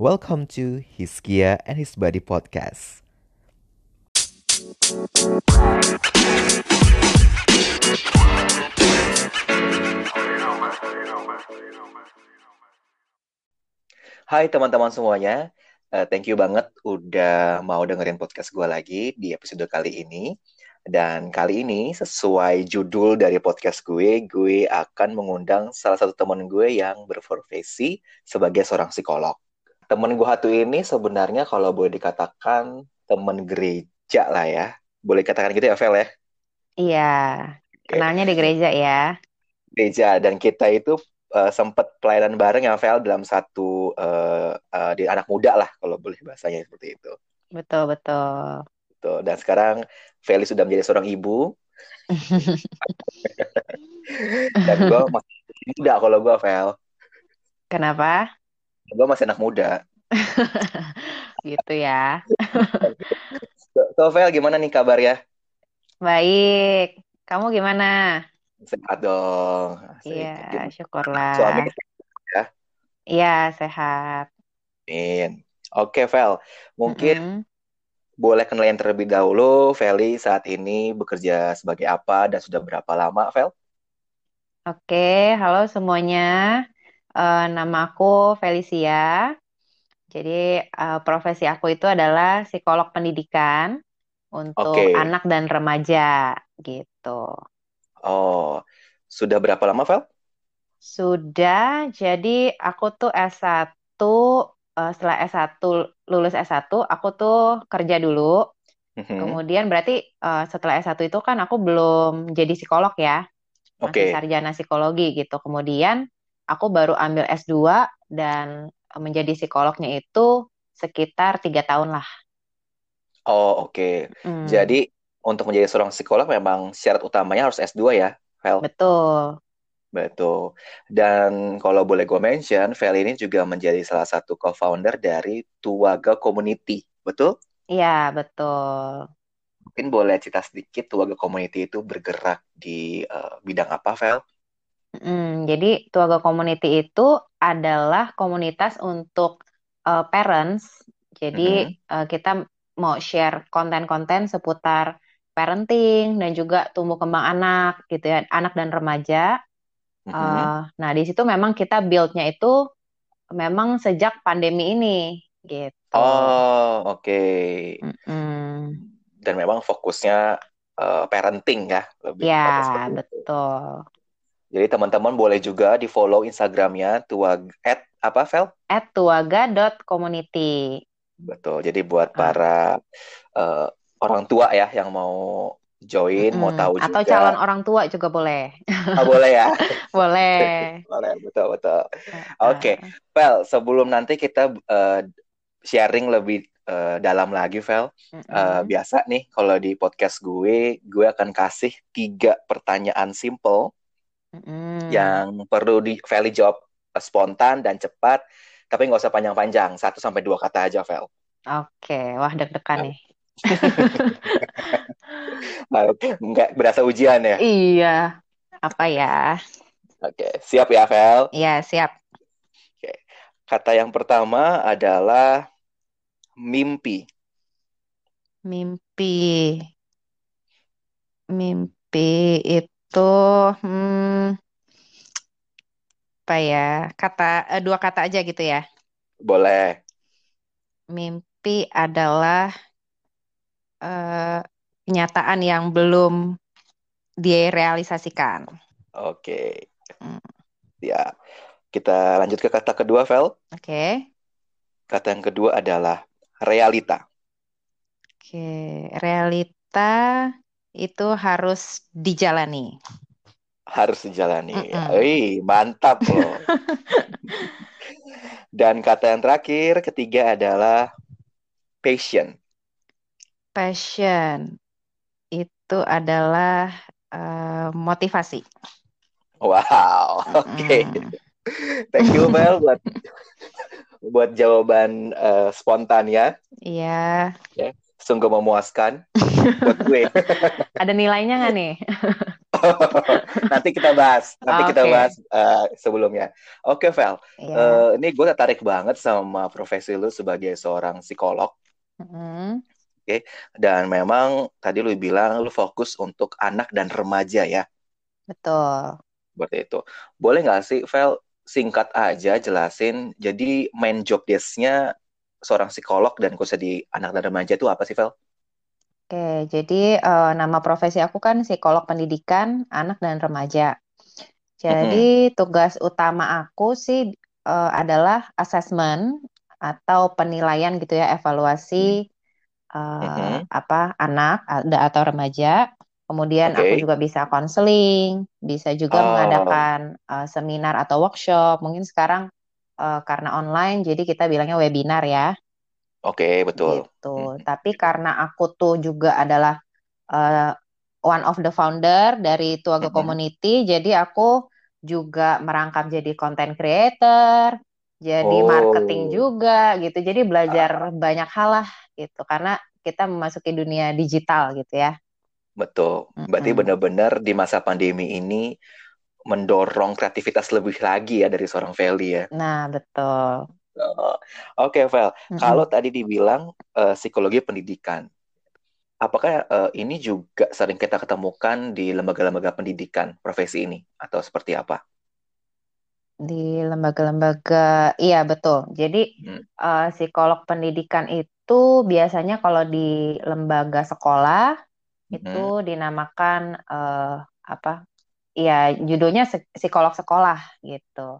Welcome to Hiskia and His Body podcast. Hai teman-teman semuanya, uh, thank you banget udah mau dengerin podcast gue lagi di episode kali ini. Dan kali ini sesuai judul dari podcast gue, gue akan mengundang salah satu teman gue yang berprofesi sebagai seorang psikolog. Temen gue satu ini sebenarnya kalau boleh dikatakan temen gereja lah ya. Boleh katakan gitu ya, Vel ya? Iya, kenalnya di gereja ya. Gereja, dan kita itu uh, sempat pelayanan bareng ya, Vel, dalam satu uh, uh, di anak muda lah, kalau boleh bahasanya seperti itu. Betul, betul. Tuh, dan sekarang Feli sudah menjadi seorang ibu. dan gue masih muda kalau gue, Vel. Kenapa? Gue masih anak muda. gitu ya. so, so, Vel, gimana nih kabar ya? Baik. Kamu gimana? Sehat dong. Iya, syukurlah. Suami ya? Iya, sehat. Amin. Oke, Vel. Mungkin mm -hmm boleh kenalin terlebih dahulu, Feli saat ini bekerja sebagai apa dan sudah berapa lama, Vel? Oke, halo semuanya. Uh, nama aku Felicia. Jadi uh, profesi aku itu adalah psikolog pendidikan untuk okay. anak dan remaja gitu. Oh, sudah berapa lama, Vel? Sudah. Jadi aku tuh S1 uh, setelah S1 lulus S1 aku tuh kerja dulu. Mm-hmm. Kemudian berarti uh, setelah S1 itu kan aku belum jadi psikolog ya. Masih okay. sarjana psikologi gitu. Kemudian aku baru ambil S2 dan menjadi psikolognya itu sekitar tiga tahun lah. Oh oke. Okay. Mm. Jadi untuk menjadi seorang psikolog memang syarat utamanya harus S2 ya, Vel? Betul. Betul. Dan kalau boleh gue mention, Vel ini juga menjadi salah satu co-founder dari Tuaga Community. Betul? Iya, betul. Mungkin boleh cerita sedikit Tuaga Community itu bergerak di uh, bidang apa, Vel? Hmm, jadi Tuaga Community itu adalah komunitas untuk uh, parents. Jadi mm -hmm. uh, kita mau share konten-konten seputar parenting dan juga tumbuh kembang anak gitu ya, anak dan remaja Uh, nah di situ memang kita buildnya itu memang sejak pandemi ini gitu. Oh oke. Okay. Mm -mm. Dan memang fokusnya uh, parenting ya lebih. Ya betul. Jadi teman-teman boleh juga di follow Instagramnya tuag at apa Vel? At tuaga.community. Betul. Jadi buat ah. para uh, orang tua ya yang mau join, hmm, mau tahu juga. Atau calon orang tua juga boleh. Oh, boleh ya? boleh. boleh, betul, betul. Oke, okay. Vel, sebelum nanti kita uh, sharing lebih uh, dalam lagi, Vel. Mm -hmm. uh, biasa nih, kalau di podcast gue, gue akan kasih tiga pertanyaan simple mm yang perlu di Vel jawab spontan dan cepat, tapi nggak usah panjang-panjang, satu sampai dua kata aja, Vel. Oke, okay. wah deg-degan nah. nih. Enggak berasa ujian ya? Iya. Apa ya? Oke, siap ya, Vel? Iya, siap. Oke. Kata yang pertama adalah mimpi. Mimpi. Mimpi itu hmm, apa ya? Kata eh, dua kata aja gitu ya. Boleh. Mimpi adalah uh, kenyataan yang belum direalisasikan. Oke. Hmm. Ya. Kita lanjut ke kata kedua, Vel. Oke. Kata yang kedua adalah realita. Oke, realita itu harus dijalani. Harus dijalani. Mm -mm. Wih, mantap loh. Dan kata yang terakhir, ketiga adalah passion passion itu adalah uh, motivasi. Wow, oke. Okay. Mm. Thank you Mel buat buat jawaban uh, spontan ya. Iya. Yeah. Sungguh memuaskan buat gue. Ada nilainya nggak nih? nanti kita bahas, nanti okay. kita bahas uh, sebelumnya. Oke, okay, Vel. Yeah. Iya. Uh, ini gue tertarik banget sama profesi lu sebagai seorang psikolog. Mm. Oke, okay. dan memang tadi lu bilang lu fokus untuk anak dan remaja ya. Betul. Seperti itu. Boleh nggak sih, Vel, singkat aja jelasin. Jadi main job desk-nya seorang psikolog dan khususnya di anak dan remaja itu apa sih, Vel? Oke, jadi uh, nama profesi aku kan psikolog pendidikan anak dan remaja. Jadi mm-hmm. tugas utama aku sih uh, adalah assessment atau penilaian gitu ya, evaluasi uh, mm-hmm. apa anak atau remaja. Kemudian okay. aku juga bisa konseling, bisa juga oh. mengadakan uh, seminar atau workshop. Mungkin sekarang uh, karena online, jadi kita bilangnya webinar ya. Oke, betul. Gitu. Hmm. Tapi karena aku tuh juga adalah uh, one of the founder dari Tuaga hmm. Community, jadi aku juga merangkap jadi content creator, jadi oh. marketing juga gitu. Jadi belajar uh. banyak hal lah gitu karena kita memasuki dunia digital gitu ya. Betul. Berarti hmm. benar-benar di masa pandemi ini mendorong kreativitas lebih lagi ya dari seorang Feli ya. Nah, betul. Oke, okay, Vel. Mm-hmm. Kalau tadi dibilang uh, psikologi pendidikan, apakah uh, ini juga sering kita ketemukan di lembaga-lembaga pendidikan profesi ini atau seperti apa? Di lembaga-lembaga, iya betul. Jadi hmm. uh, psikolog pendidikan itu biasanya kalau di lembaga sekolah hmm. itu dinamakan uh, apa? Iya, judulnya psikolog sekolah gitu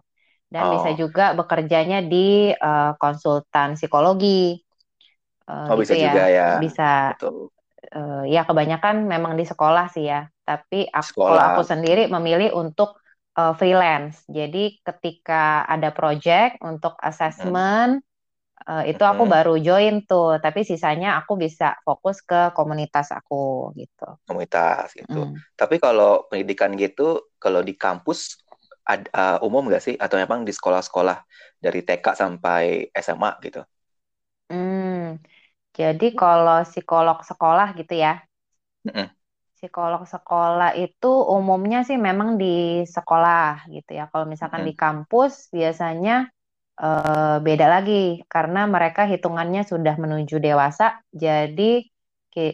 dan oh. bisa juga bekerjanya di uh, konsultan psikologi. Uh, oh gitu bisa ya. juga ya. Bisa. Uh, ya kebanyakan memang di sekolah sih ya. Tapi aku, kalau aku sendiri memilih untuk uh, freelance. Jadi ketika ada project untuk assessment hmm. uh, itu aku hmm. baru join tuh. Tapi sisanya aku bisa fokus ke komunitas aku gitu. Komunitas gitu. Hmm. Tapi kalau pendidikan gitu, kalau di kampus ad, uh, umum nggak sih atau memang di sekolah-sekolah dari TK sampai SMA gitu? Hmm, jadi kalau psikolog sekolah gitu ya, mm-hmm. psikolog sekolah itu umumnya sih memang di sekolah gitu ya. Kalau misalkan mm-hmm. di kampus biasanya uh, beda lagi karena mereka hitungannya sudah menuju dewasa, jadi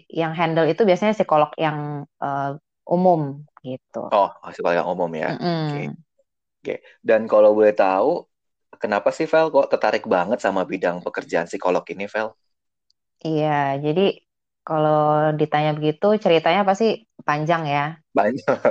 yang handle itu biasanya psikolog yang uh, umum gitu. Oh, psikolog yang umum ya. Mm-hmm. Okay. Oke, dan kalau boleh tahu, kenapa sih Vel kok tertarik banget sama bidang pekerjaan psikolog ini, Vel? Iya, jadi kalau ditanya begitu ceritanya pasti panjang ya. Panjang.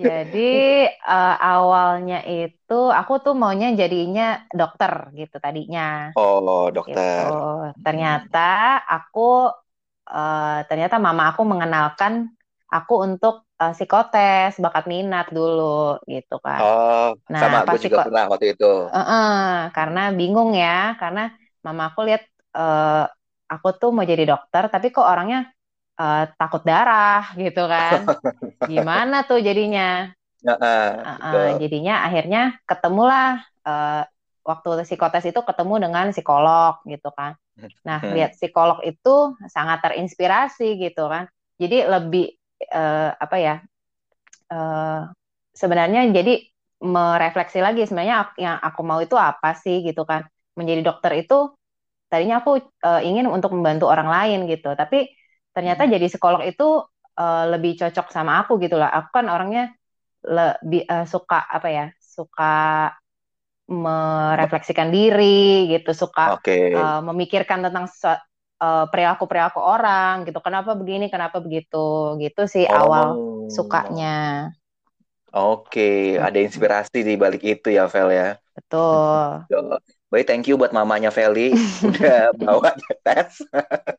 Jadi uh, awalnya itu aku tuh maunya jadinya dokter gitu tadinya. Oh, dokter. Gitu. Ternyata aku uh, ternyata mama aku mengenalkan aku untuk uh, psikotes bakat minat dulu gitu kan. Oh, nah, sama aku juga pernah waktu itu. Uh -uh, karena bingung ya, karena mama aku lihat uh, aku tuh mau jadi dokter, tapi kok orangnya uh, takut darah gitu kan. Gimana tuh jadinya? Uh, uh, uh, jadinya akhirnya ketemulah uh, waktu psikotes itu ketemu dengan psikolog gitu kan. Nah, hmm. lihat psikolog itu sangat terinspirasi gitu kan. Jadi lebih uh, apa ya uh, sebenarnya jadi merefleksi lagi sebenarnya yang aku mau itu apa sih gitu kan menjadi dokter itu tadinya aku uh, ingin untuk membantu orang lain gitu tapi ternyata hmm. jadi psikolog itu uh, lebih cocok sama aku gitu lah aku kan orangnya lebih uh, suka apa ya suka merefleksikan diri gitu suka okay. uh, memikirkan tentang uh, perilaku-perilaku orang gitu. Kenapa begini, kenapa begitu, gitu sih oh. awal sukanya. Oke, okay. ada inspirasi di balik itu ya, Vel ya. Betul. Baik, thank you buat mamanya Feli udah bawa tes.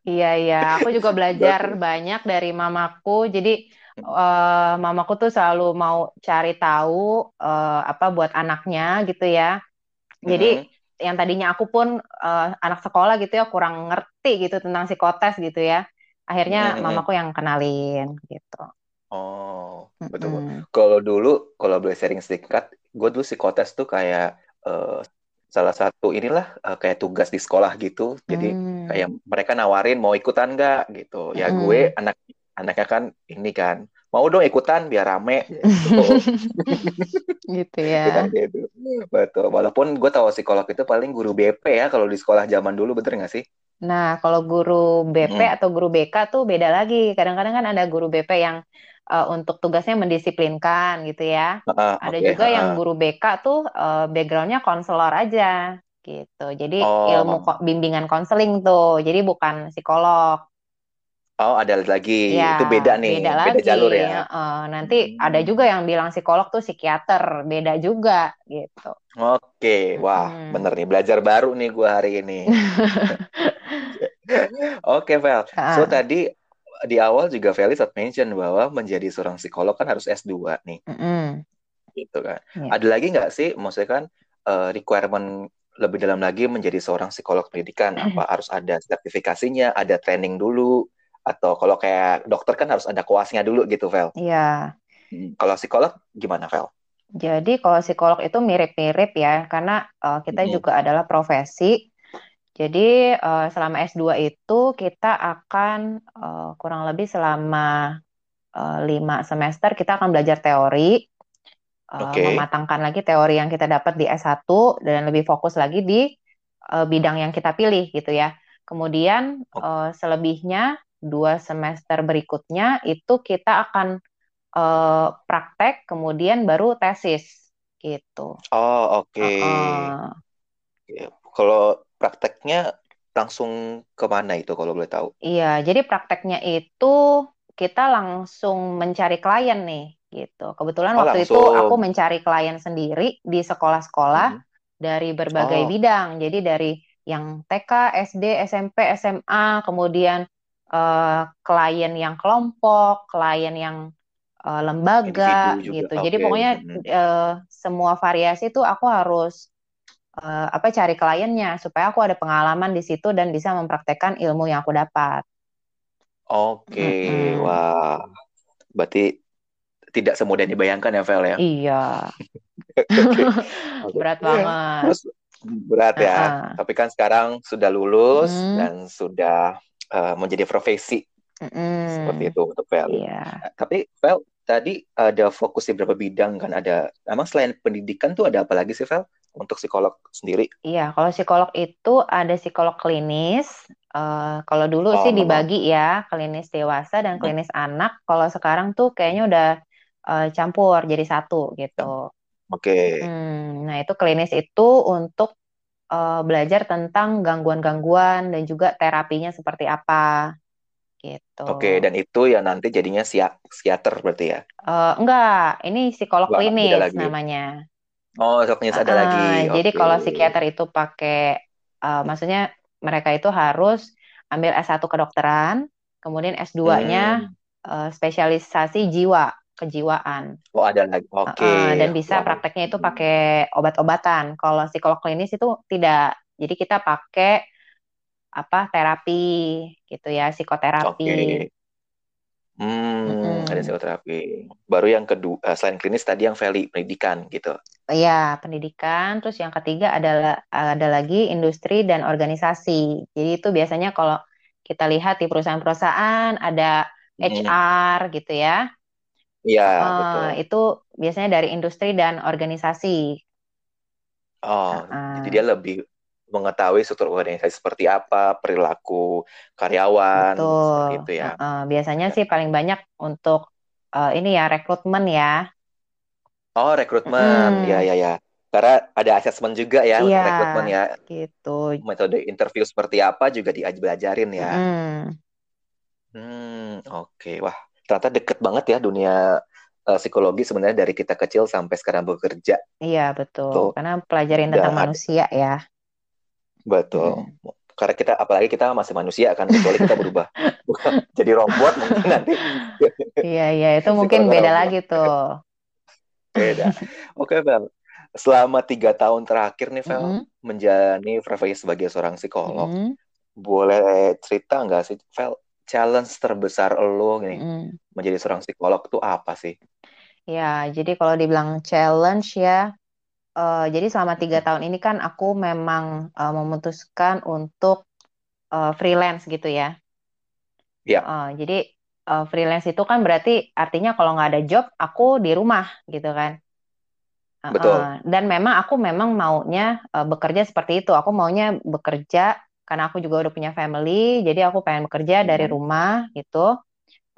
iya iya, aku juga belajar banyak dari mamaku. Jadi uh, mamaku tuh selalu mau cari tahu uh, apa buat anaknya gitu ya. Jadi hmm yang tadinya aku pun uh, anak sekolah gitu ya kurang ngerti gitu tentang psikotes gitu ya akhirnya hmm. mamaku yang kenalin gitu oh betul hmm. kalau dulu kalau boleh sharing sedikit gue dulu psikotes tuh kayak uh, salah satu inilah uh, kayak tugas di sekolah gitu jadi hmm. kayak mereka nawarin mau ikutan nggak gitu ya hmm. gue anak anaknya kan ini kan mau dong ikutan biar rame. Gitu ya. Gitu. betul. Walaupun gue tahu psikolog itu paling guru BP ya kalau di sekolah zaman dulu bener nggak sih? Nah kalau guru BP hmm. atau guru BK tuh beda lagi. Kadang-kadang kan ada guru BP yang uh, untuk tugasnya mendisiplinkan gitu ya. Uh, ada okay, juga uh. yang guru BK tuh uh, backgroundnya konselor aja gitu. Jadi oh. ilmu bimbingan konseling tuh. Jadi bukan psikolog Oh, ada lagi. Ya, itu beda nih, beda, beda lagi. jalur ya. Uh, nanti hmm. ada juga yang bilang psikolog tuh psikiater, beda juga gitu. Oke, wah, hmm. bener nih belajar baru nih gue hari ini. Oke, Vel. Uh. So tadi di awal juga Feli saat mention bahwa menjadi seorang psikolog kan harus S2 nih. Mm. Gitu kan. Yeah. Ada lagi nggak sih, maksudnya kan uh, requirement lebih dalam lagi menjadi seorang psikolog pendidikan? Apa harus ada sertifikasinya, ada training dulu? Atau kalau kayak dokter kan harus ada kuasnya dulu gitu, Vel. Iya. Hmm, kalau psikolog gimana, Vel? Jadi kalau psikolog itu mirip-mirip ya, karena uh, kita hmm. juga adalah profesi. Jadi uh, selama S2 itu kita akan uh, kurang lebih selama lima semester kita akan belajar teori, okay. mematangkan lagi teori yang kita dapat di S1 dan lebih fokus lagi di uh, bidang yang kita pilih gitu ya. Kemudian uh, selebihnya dua semester berikutnya itu kita akan uh, praktek kemudian baru tesis gitu. Oh oke. Okay. Uh -uh. Kalau prakteknya langsung ke mana itu kalau boleh tahu? Iya, jadi prakteknya itu kita langsung mencari klien nih gitu. Kebetulan oh, waktu langsung. itu aku mencari klien sendiri di sekolah-sekolah hmm. dari berbagai oh. bidang. Jadi dari yang TK, SD, SMP, SMA, kemudian uh, klien yang kelompok, klien yang uh, lembaga gitu. Okay. Jadi pokoknya uh, semua variasi itu aku harus uh, apa cari kliennya supaya aku ada pengalaman di situ dan bisa mempraktekkan ilmu yang aku dapat. Oke, okay. mm-hmm. wah, berarti tidak semudah dibayangkan ya, Vel ya? Iya. okay. Berat banget. Terus, berat ya. Uh-huh. Tapi kan sekarang sudah lulus mm. dan sudah uh, menjadi profesi mm. seperti itu untuk Vel. Yeah. Tapi Vel tadi ada fokus di beberapa bidang kan ada. Emang selain pendidikan tuh ada apa lagi sih Vel untuk psikolog sendiri? Iya, kalau psikolog itu ada psikolog klinis. Uh, kalau dulu oh, sih dibagi ya klinis dewasa dan klinis hmm. anak. Kalau sekarang tuh kayaknya udah uh, campur jadi satu gitu. Oke. Okay. Hmm, nah itu klinis itu untuk uh, belajar tentang gangguan-gangguan dan juga terapinya seperti apa gitu. Oke, dan itu ya nanti jadinya psikiater berarti ya? Uh, enggak, ini psikolog Wah, klinis namanya. Oh, psikolog klinis uh, ada lagi. Jadi kalau psikiater itu pakai, uh, maksudnya mereka itu harus ambil S1 kedokteran, kemudian S2-nya hmm. uh, spesialisasi jiwa kejiwaan. Oh ada lagi, oke. Okay. Uh, dan bisa prakteknya itu pakai obat-obatan. Kalau psikolog klinis itu tidak. Jadi kita pakai apa terapi gitu ya, psikoterapi. Okay. Hmm, hmm, ada psikoterapi. Baru yang kedua uh, selain klinis tadi yang Feli pendidikan gitu. Iya, pendidikan. Terus yang ketiga adalah ada lagi industri dan organisasi. Jadi itu biasanya kalau kita lihat di perusahaan-perusahaan ada HR hmm. gitu ya. Iya, uh, betul. Itu biasanya dari industri dan organisasi. Oh, uh, jadi dia lebih mengetahui struktur organisasi seperti apa, perilaku karyawan, betul. seperti itu ya. Uh, uh, biasanya ya. sih paling banyak untuk uh, ini ya rekrutmen ya. Oh, rekrutmen, hmm. ya ya ya. Karena ada asesmen juga ya, iya, rekrutmen ya. Gitu. Metode interview seperti apa juga diajarin ya. Hmm. Hmm, oke. Okay. Wah, ternyata deket banget ya dunia uh, psikologi sebenarnya dari kita kecil sampai sekarang bekerja. Iya betul. Tuh. Karena pelajarin tentang manusia ya. Betul. Hmm. Karena kita apalagi kita masih manusia kan kecuali kita berubah jadi robot mungkin nanti. Iya iya itu mungkin beda robot. lagi tuh. beda. Oke Vel. Selama tiga tahun terakhir nih Vel mm -hmm. menjalani profesi sebagai seorang psikolog, mm -hmm. boleh cerita nggak sih Vel challenge terbesar lo nih mm. menjadi seorang psikolog itu apa sih? Ya, jadi kalau dibilang challenge ya, uh, jadi selama tiga tahun ini kan aku memang uh, memutuskan untuk uh, freelance gitu ya. Ya. Uh, jadi uh, freelance itu kan berarti artinya kalau nggak ada job aku di rumah gitu kan. Betul. Uh, dan memang aku memang maunya uh, bekerja seperti itu. Aku maunya bekerja karena aku juga udah punya family, jadi aku pengen bekerja hmm. dari rumah gitu.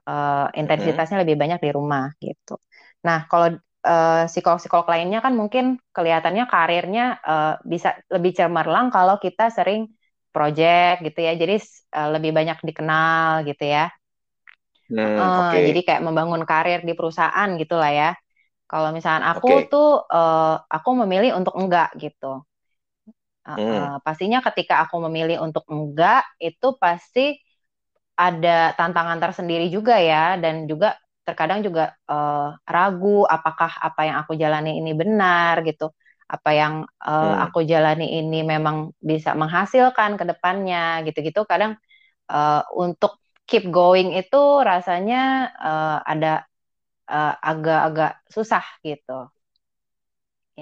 Uh, intensitasnya hmm. lebih banyak di rumah gitu. Nah, kalau uh, psikolog-psikolog lainnya kan mungkin kelihatannya karirnya uh, bisa lebih cemerlang kalau kita sering project gitu ya. Jadi uh, lebih banyak dikenal gitu ya. Hmm, uh, okay. Jadi kayak membangun karir di perusahaan gitulah ya. Kalau misalnya aku okay. tuh uh, aku memilih untuk enggak gitu. Uh, hmm. pastinya ketika aku memilih untuk enggak itu pasti ada tantangan tersendiri juga ya dan juga terkadang juga uh, ragu apakah apa yang aku jalani ini benar gitu apa yang uh, hmm. aku jalani ini memang bisa menghasilkan ke depannya gitu-gitu kadang uh, untuk keep going itu rasanya uh, ada agak-agak uh, susah gitu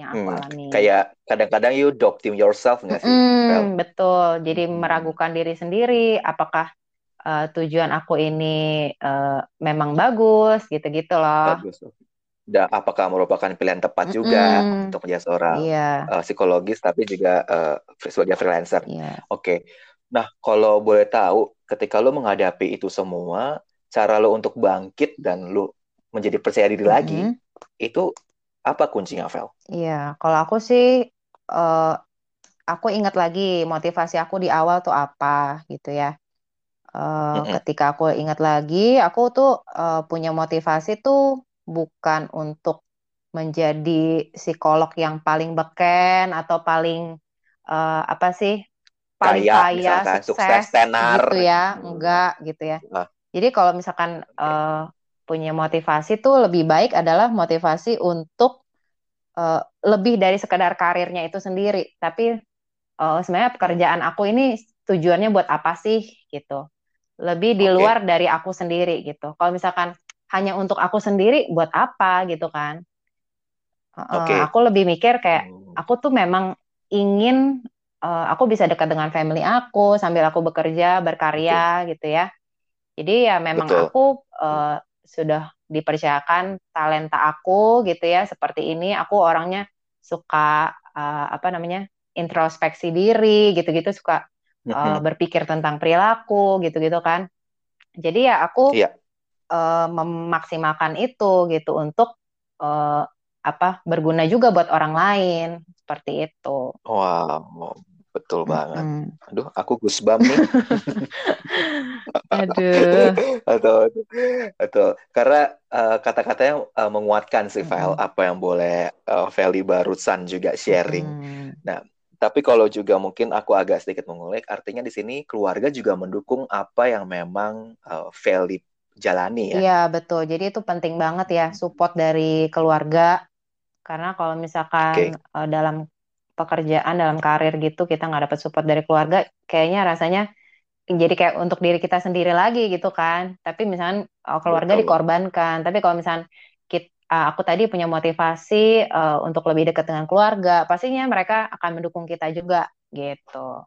yang aku hmm, alami kayak kadang-kadang you doubting yourself nggak sih hmm, betul jadi hmm. meragukan diri sendiri apakah uh, tujuan aku ini uh, memang bagus gitu-gitu loh bagus dan apakah merupakan pilihan tepat juga mm-hmm. untuk menjadi seorang yeah. uh, psikologis tapi juga uh, sebagai freelancer. Yeah. Oke. Okay. Nah, kalau boleh tahu ketika lo menghadapi itu semua, cara lo untuk bangkit dan lo menjadi percaya diri mm-hmm. lagi, itu apa kuncinya, Vel? Iya, kalau aku sih uh, aku ingat lagi motivasi aku di awal tuh apa gitu ya. Uh, mm-hmm. Ketika aku ingat lagi, aku tuh uh, punya motivasi tuh bukan untuk menjadi psikolog yang paling beken atau paling uh, apa sih paling kaya, kaya sukses, sukses tenar gitu ya enggak gitu ya nah. jadi kalau misalkan uh, punya motivasi tuh lebih baik adalah motivasi untuk uh, lebih dari sekedar karirnya itu sendiri tapi uh, sebenarnya pekerjaan aku ini tujuannya buat apa sih gitu lebih di luar dari aku sendiri gitu kalau misalkan hanya untuk aku sendiri buat apa gitu kan okay. uh, aku lebih mikir kayak hmm. aku tuh memang ingin uh, aku bisa dekat dengan family aku sambil aku bekerja berkarya okay. gitu ya jadi ya memang Betul. aku uh, sudah dipercayakan talenta aku gitu ya seperti ini aku orangnya suka uh, apa namanya introspeksi diri gitu-gitu suka uh, berpikir tentang perilaku gitu-gitu kan jadi ya aku yeah uh, memaksimalkan itu gitu untuk uh, apa berguna juga buat orang lain seperti itu. Wow, betul banget. Mm -hmm. Aduh, aku gusbam nih. Aduh. atau atau karena uh, kata-katanya uh, menguatkan sih file mm. apa yang boleh uh, Feli barusan juga sharing. Mm. Nah, tapi kalau juga mungkin aku agak sedikit mengulik, artinya di sini keluarga juga mendukung apa yang memang uh, Feli jalani ya. Iya, betul. Jadi itu penting banget ya support dari keluarga. Karena kalau misalkan okay. uh, eh, dalam pekerjaan, dalam karir gitu kita nggak dapat support dari keluarga, kayaknya rasanya jadi kayak untuk diri kita sendiri lagi gitu kan. Tapi misalnya uh, keluarga betul. dikorbankan. Tapi kalau misalnya kita, uh, aku tadi punya motivasi uh, untuk lebih dekat dengan keluarga, pastinya mereka akan mendukung kita juga gitu.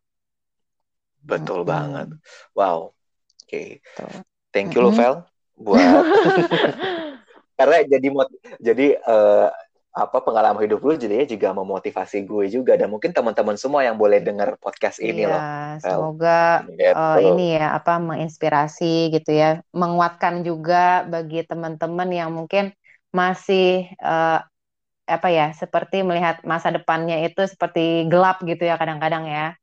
Betul hmm. banget. Wow. Oke. Okay. Thank you mm -hmm. Vel buat karena jadi jadi uh, apa pengalaman hidup lu jadinya juga memotivasi gue juga dan mungkin teman-teman semua yang boleh dengar podcast ini iya, loh. Semoga gitu. uh, ini ya apa menginspirasi gitu ya, menguatkan juga bagi teman-teman yang mungkin masih uh, apa ya seperti melihat masa depannya itu seperti gelap gitu ya kadang-kadang ya.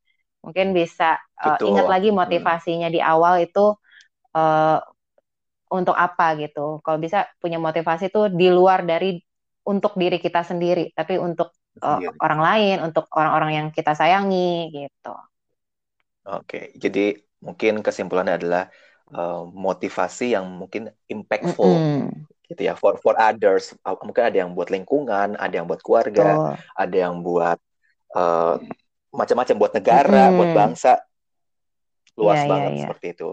Mungkin bisa uh, ingat lagi hmm. motivasinya hmm. di awal itu uh, untuk apa gitu. Kalau bisa punya motivasi tuh di luar dari untuk diri kita sendiri, tapi untuk uh, orang lain, untuk orang-orang yang kita sayangi gitu. Oke, jadi mungkin kesimpulannya adalah uh, motivasi yang mungkin impactful, mm -hmm. gitu ya, for for others. Mungkin ada yang buat lingkungan, ada yang buat keluarga, ada yang buat uh, macam-macam buat negara, mm -hmm. buat bangsa. Luas yeah, iya, banget yeah, yeah. seperti itu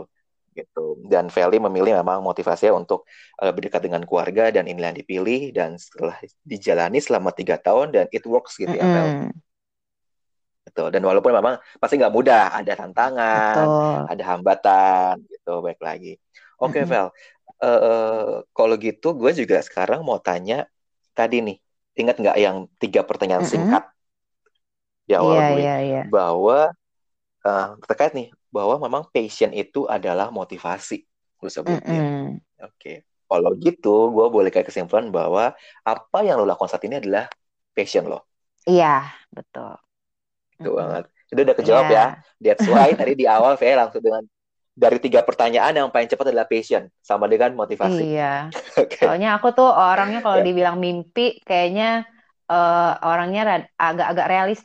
gitu. Dan Feli memilih memang motivasinya untuk uh, berdekat dengan keluarga dan inilah yang dipilih dan setelah dijalani selama tiga tahun dan it works gitu mm -hmm. ya Fel. Gitu. Dan walaupun memang pasti nggak mudah, ada tantangan, Betul. ada hambatan gitu. Baik lagi. Oke okay, mm -hmm. Vel, uh, kalau gitu gue juga sekarang mau tanya tadi nih, ingat nggak yang tiga pertanyaan mm -hmm. singkat di awal yeah, gue yeah, yeah. bahwa uh, terkait nih bahwa memang passion itu adalah motivasi lu sebutnya. Mm -hmm. Oke. Okay. Kalau gitu, gue boleh kayak kesimpulan bahwa apa yang lo lakukan saat ini adalah passion lo. Iya, betul. Itu mm -hmm. banget. Itu udah kejawab yeah. ya. That's why tadi di awal saya langsung dengan dari tiga pertanyaan yang paling cepat adalah passion sama dengan motivasi. Iya. okay. Soalnya aku tuh orangnya kalau yeah. dibilang mimpi kayaknya uh, orangnya agak-agak realis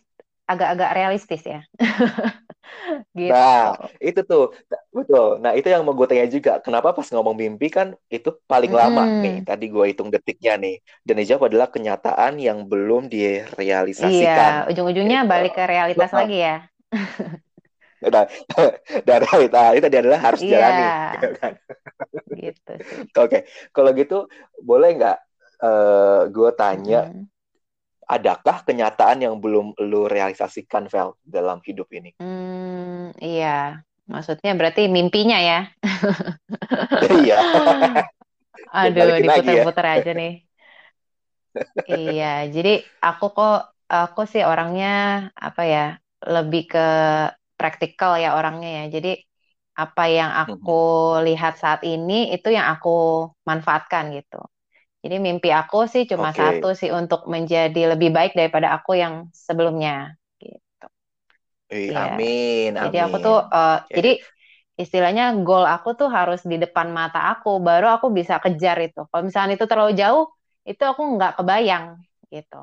agak-agak realistis ya. gitu. Nah, itu tuh betul. Nah, itu yang mau gue tanya juga. Kenapa pas ngomong mimpi kan itu paling hmm. lama nih. Tadi gue hitung detiknya nih. Dan dijawab adalah kenyataan yang belum direalisasikan. Iya, ujung-ujungnya gitu. balik ke realitas nah, lagi ya. dan, dan realita itu tadi adalah harus yeah. jalani gitu kan gitu oke okay. kalau gitu boleh nggak uh, gue tanya hmm. Adakah kenyataan yang belum lu realisasikan Vel dalam hidup ini hmm, iya maksudnya berarti mimpinya ya iya aduh diputar-putar ya. aja nih iya jadi aku kok aku sih orangnya apa ya lebih ke praktikal ya orangnya ya. Jadi apa yang aku lihat saat ini itu yang aku manfaatkan gitu. Jadi mimpi aku sih cuma okay. satu sih untuk menjadi lebih baik daripada aku yang sebelumnya gitu. Eh, ya. Amin, Jadi aku tuh uh, okay. jadi istilahnya goal aku tuh harus di depan mata aku baru aku bisa kejar itu. Kalau misalnya itu terlalu jauh itu aku nggak kebayang gitu.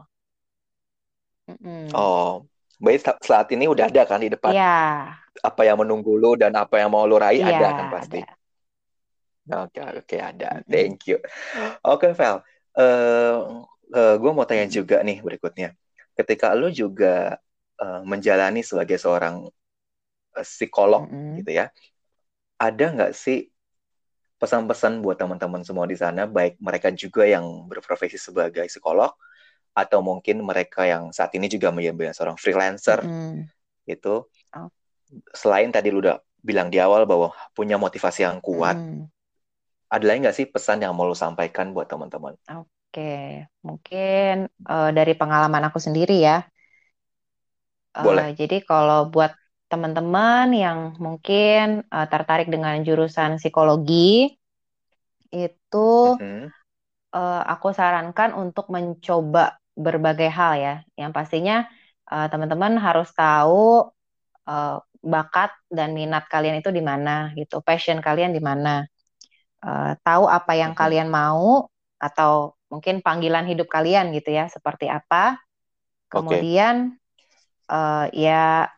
Mm -mm. Oh, Baik saat ini udah ada kan di depan. Iya. Apa yang menunggu lu dan apa yang mau lu raih ya, ada kan pasti. Oke, oke okay, ada. Thank you. Oke, okay, Vel. Uh, uh, eh, gue mau tanya juga nih berikutnya. Ketika lu juga uh, menjalani sebagai seorang uh, psikolog mm -hmm. gitu ya, ada nggak sih pesan-pesan buat teman-teman semua di sana, baik mereka juga yang berprofesi sebagai psikolog atau mungkin mereka yang saat ini juga menjadi seorang freelancer mm. itu oh. selain tadi lu udah bilang di awal bahwa punya motivasi yang kuat mm. Ada lagi nggak sih pesan yang mau lu sampaikan buat teman-teman? Oke, okay. mungkin uh, dari pengalaman aku sendiri ya. Uh, Boleh. Jadi kalau buat teman-teman yang mungkin uh, tertarik dengan jurusan psikologi itu mm -hmm. uh, aku sarankan untuk mencoba berbagai hal ya. Yang pastinya uh, teman-teman harus tahu uh, bakat dan minat kalian itu di mana gitu, passion kalian di mana. Uh, tahu apa yang okay. kalian mau atau mungkin panggilan hidup kalian gitu ya, seperti apa. Kemudian okay. uh, ya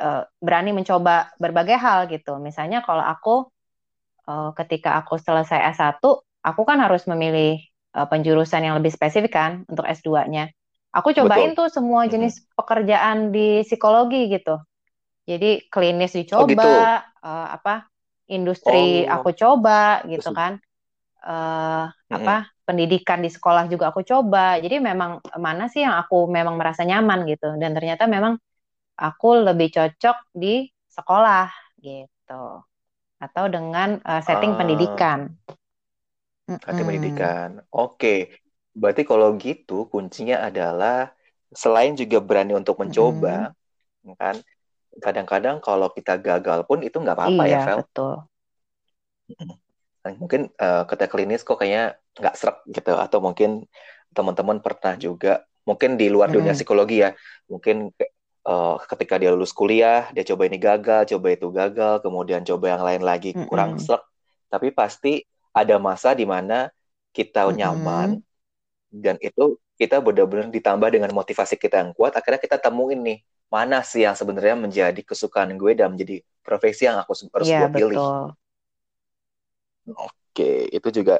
uh, berani mencoba berbagai hal gitu. Misalnya kalau aku uh, ketika aku selesai S1, aku kan harus memilih uh, penjurusan yang lebih spesifik kan untuk S2-nya. Aku cobain Betul. tuh semua jenis mm-hmm. pekerjaan di psikologi gitu. Jadi klinis dicoba, oh, gitu. uh, apa industri oh. aku coba gitu kan. Uh, mm-hmm. apa pendidikan di sekolah juga aku coba. Jadi memang mana sih yang aku memang merasa nyaman gitu. Dan ternyata memang aku lebih cocok di sekolah gitu. Atau dengan uh, setting uh. pendidikan. Nanti pendidikan. Oke. Berarti kalau gitu kuncinya adalah selain juga berani untuk mencoba, mm. kan? Kadang-kadang kalau kita gagal pun itu nggak apa-apa ya, iya, ya, betul. Mungkin uh, kata klinis kok kayaknya nggak serak gitu, atau mungkin teman-teman pernah juga, mungkin di luar dunia psikologi ya, mungkin uh, ketika dia lulus kuliah, dia coba ini gagal, coba itu gagal, kemudian coba yang lain lagi kurang mm -hmm. serak, tapi pasti ada masa di mana kita mm-hmm. nyaman dan itu kita benar-benar ditambah dengan motivasi kita yang kuat akhirnya kita temuin nih mana sih yang sebenarnya menjadi kesukaan gue dan menjadi profesi yang aku harus yeah, gue pilih. Oke, itu juga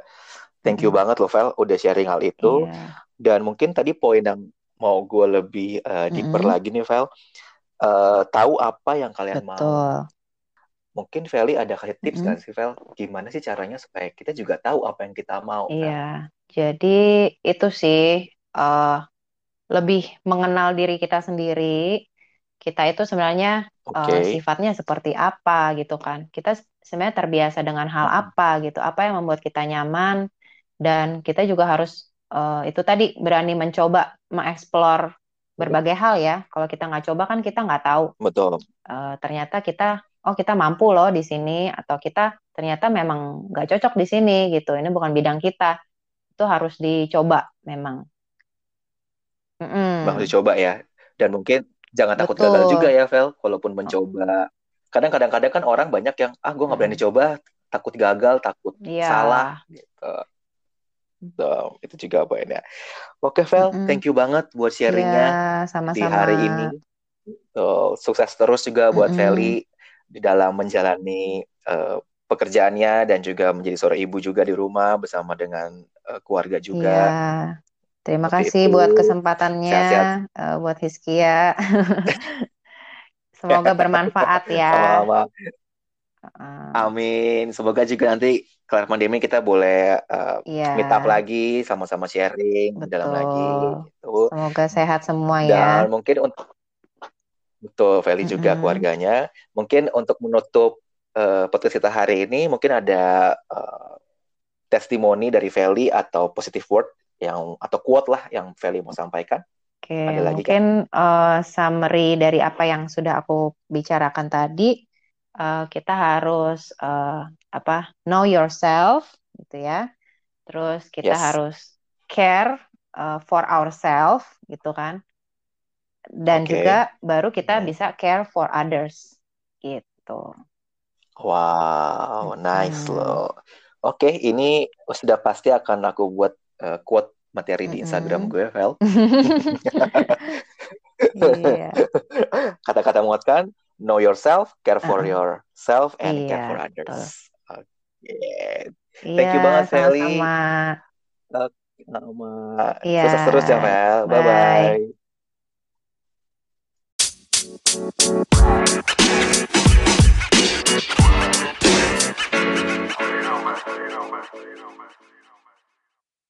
thank you mm. banget loh Vel udah sharing hal itu. Yeah. Dan mungkin tadi poin yang mau gue lebih uh, deeper mm -hmm. lagi nih Vel, uh, tahu apa yang kalian Betul. mau mungkin Feli ada kasih tips mm -hmm. kan sih Vel gimana sih caranya supaya kita juga tahu apa yang kita mau iya kan? jadi itu sih uh, lebih mengenal diri kita sendiri kita itu sebenarnya uh, sifatnya seperti apa gitu kan. Kita sebenarnya terbiasa dengan hal apa gitu, apa yang membuat kita nyaman dan kita juga harus uh, itu tadi berani mencoba mengeksplor berbagai hal ya. Kalau kita nggak coba kan kita nggak tahu. Betul. Uh, ternyata kita oh kita mampu loh di sini atau kita ternyata memang nggak cocok di sini gitu. Ini bukan bidang kita. Itu harus dicoba memang. Mm -mm. Harus dicoba ya. Dan mungkin jangan takut Betul. gagal juga ya, Vel. Walaupun mencoba. Kadang kadang-kadang kan orang banyak yang ah gue nggak berani hmm. coba, takut gagal, takut yeah. salah gitu. So, itu juga poinnya. Oke, Vel, mm -hmm. thank you banget buat sharingnya yeah, sama -sama. di hari ini. So, sukses terus juga buat mm -hmm. Feli di dalam menjalani uh, pekerjaannya dan juga menjadi seorang ibu juga di rumah bersama dengan uh, keluarga juga. Yeah. Terima Seperti kasih itu. buat kesempatannya Sehat -sehat. Uh, buat Hiskia. Semoga bermanfaat ya. Sama-sama. Amin. Semoga juga nanti kelar pandemi kita boleh uh, yeah. meet up lagi, sama-sama sharing betul. dalam lagi. Gitu. Semoga sehat semua ya. Dan mungkin untuk betul Feli juga keluarganya. Mungkin untuk menutup uh, podcast kita hari ini, mungkin ada uh, testimoni dari Feli atau positive word yang atau quote lah yang Feli mau sampaikan. Oke, okay, mungkin uh, summary dari apa yang sudah aku bicarakan tadi uh, kita harus uh, apa know yourself gitu ya terus kita yes. harus care uh, for ourselves gitu kan dan okay. juga baru kita hmm. bisa care for others gitu wow nice hmm. loh oke okay, ini sudah pasti akan aku buat uh, quote materi di Instagram gue Vel iya. kata-kata muatkan know yourself, care for uh, yourself, and iya, care for others. Oke. Okay. Iya, Thank you banget, Feli. Sama. Sama. Iya. Sukses terus ya, Fel. Bye-bye. Bye.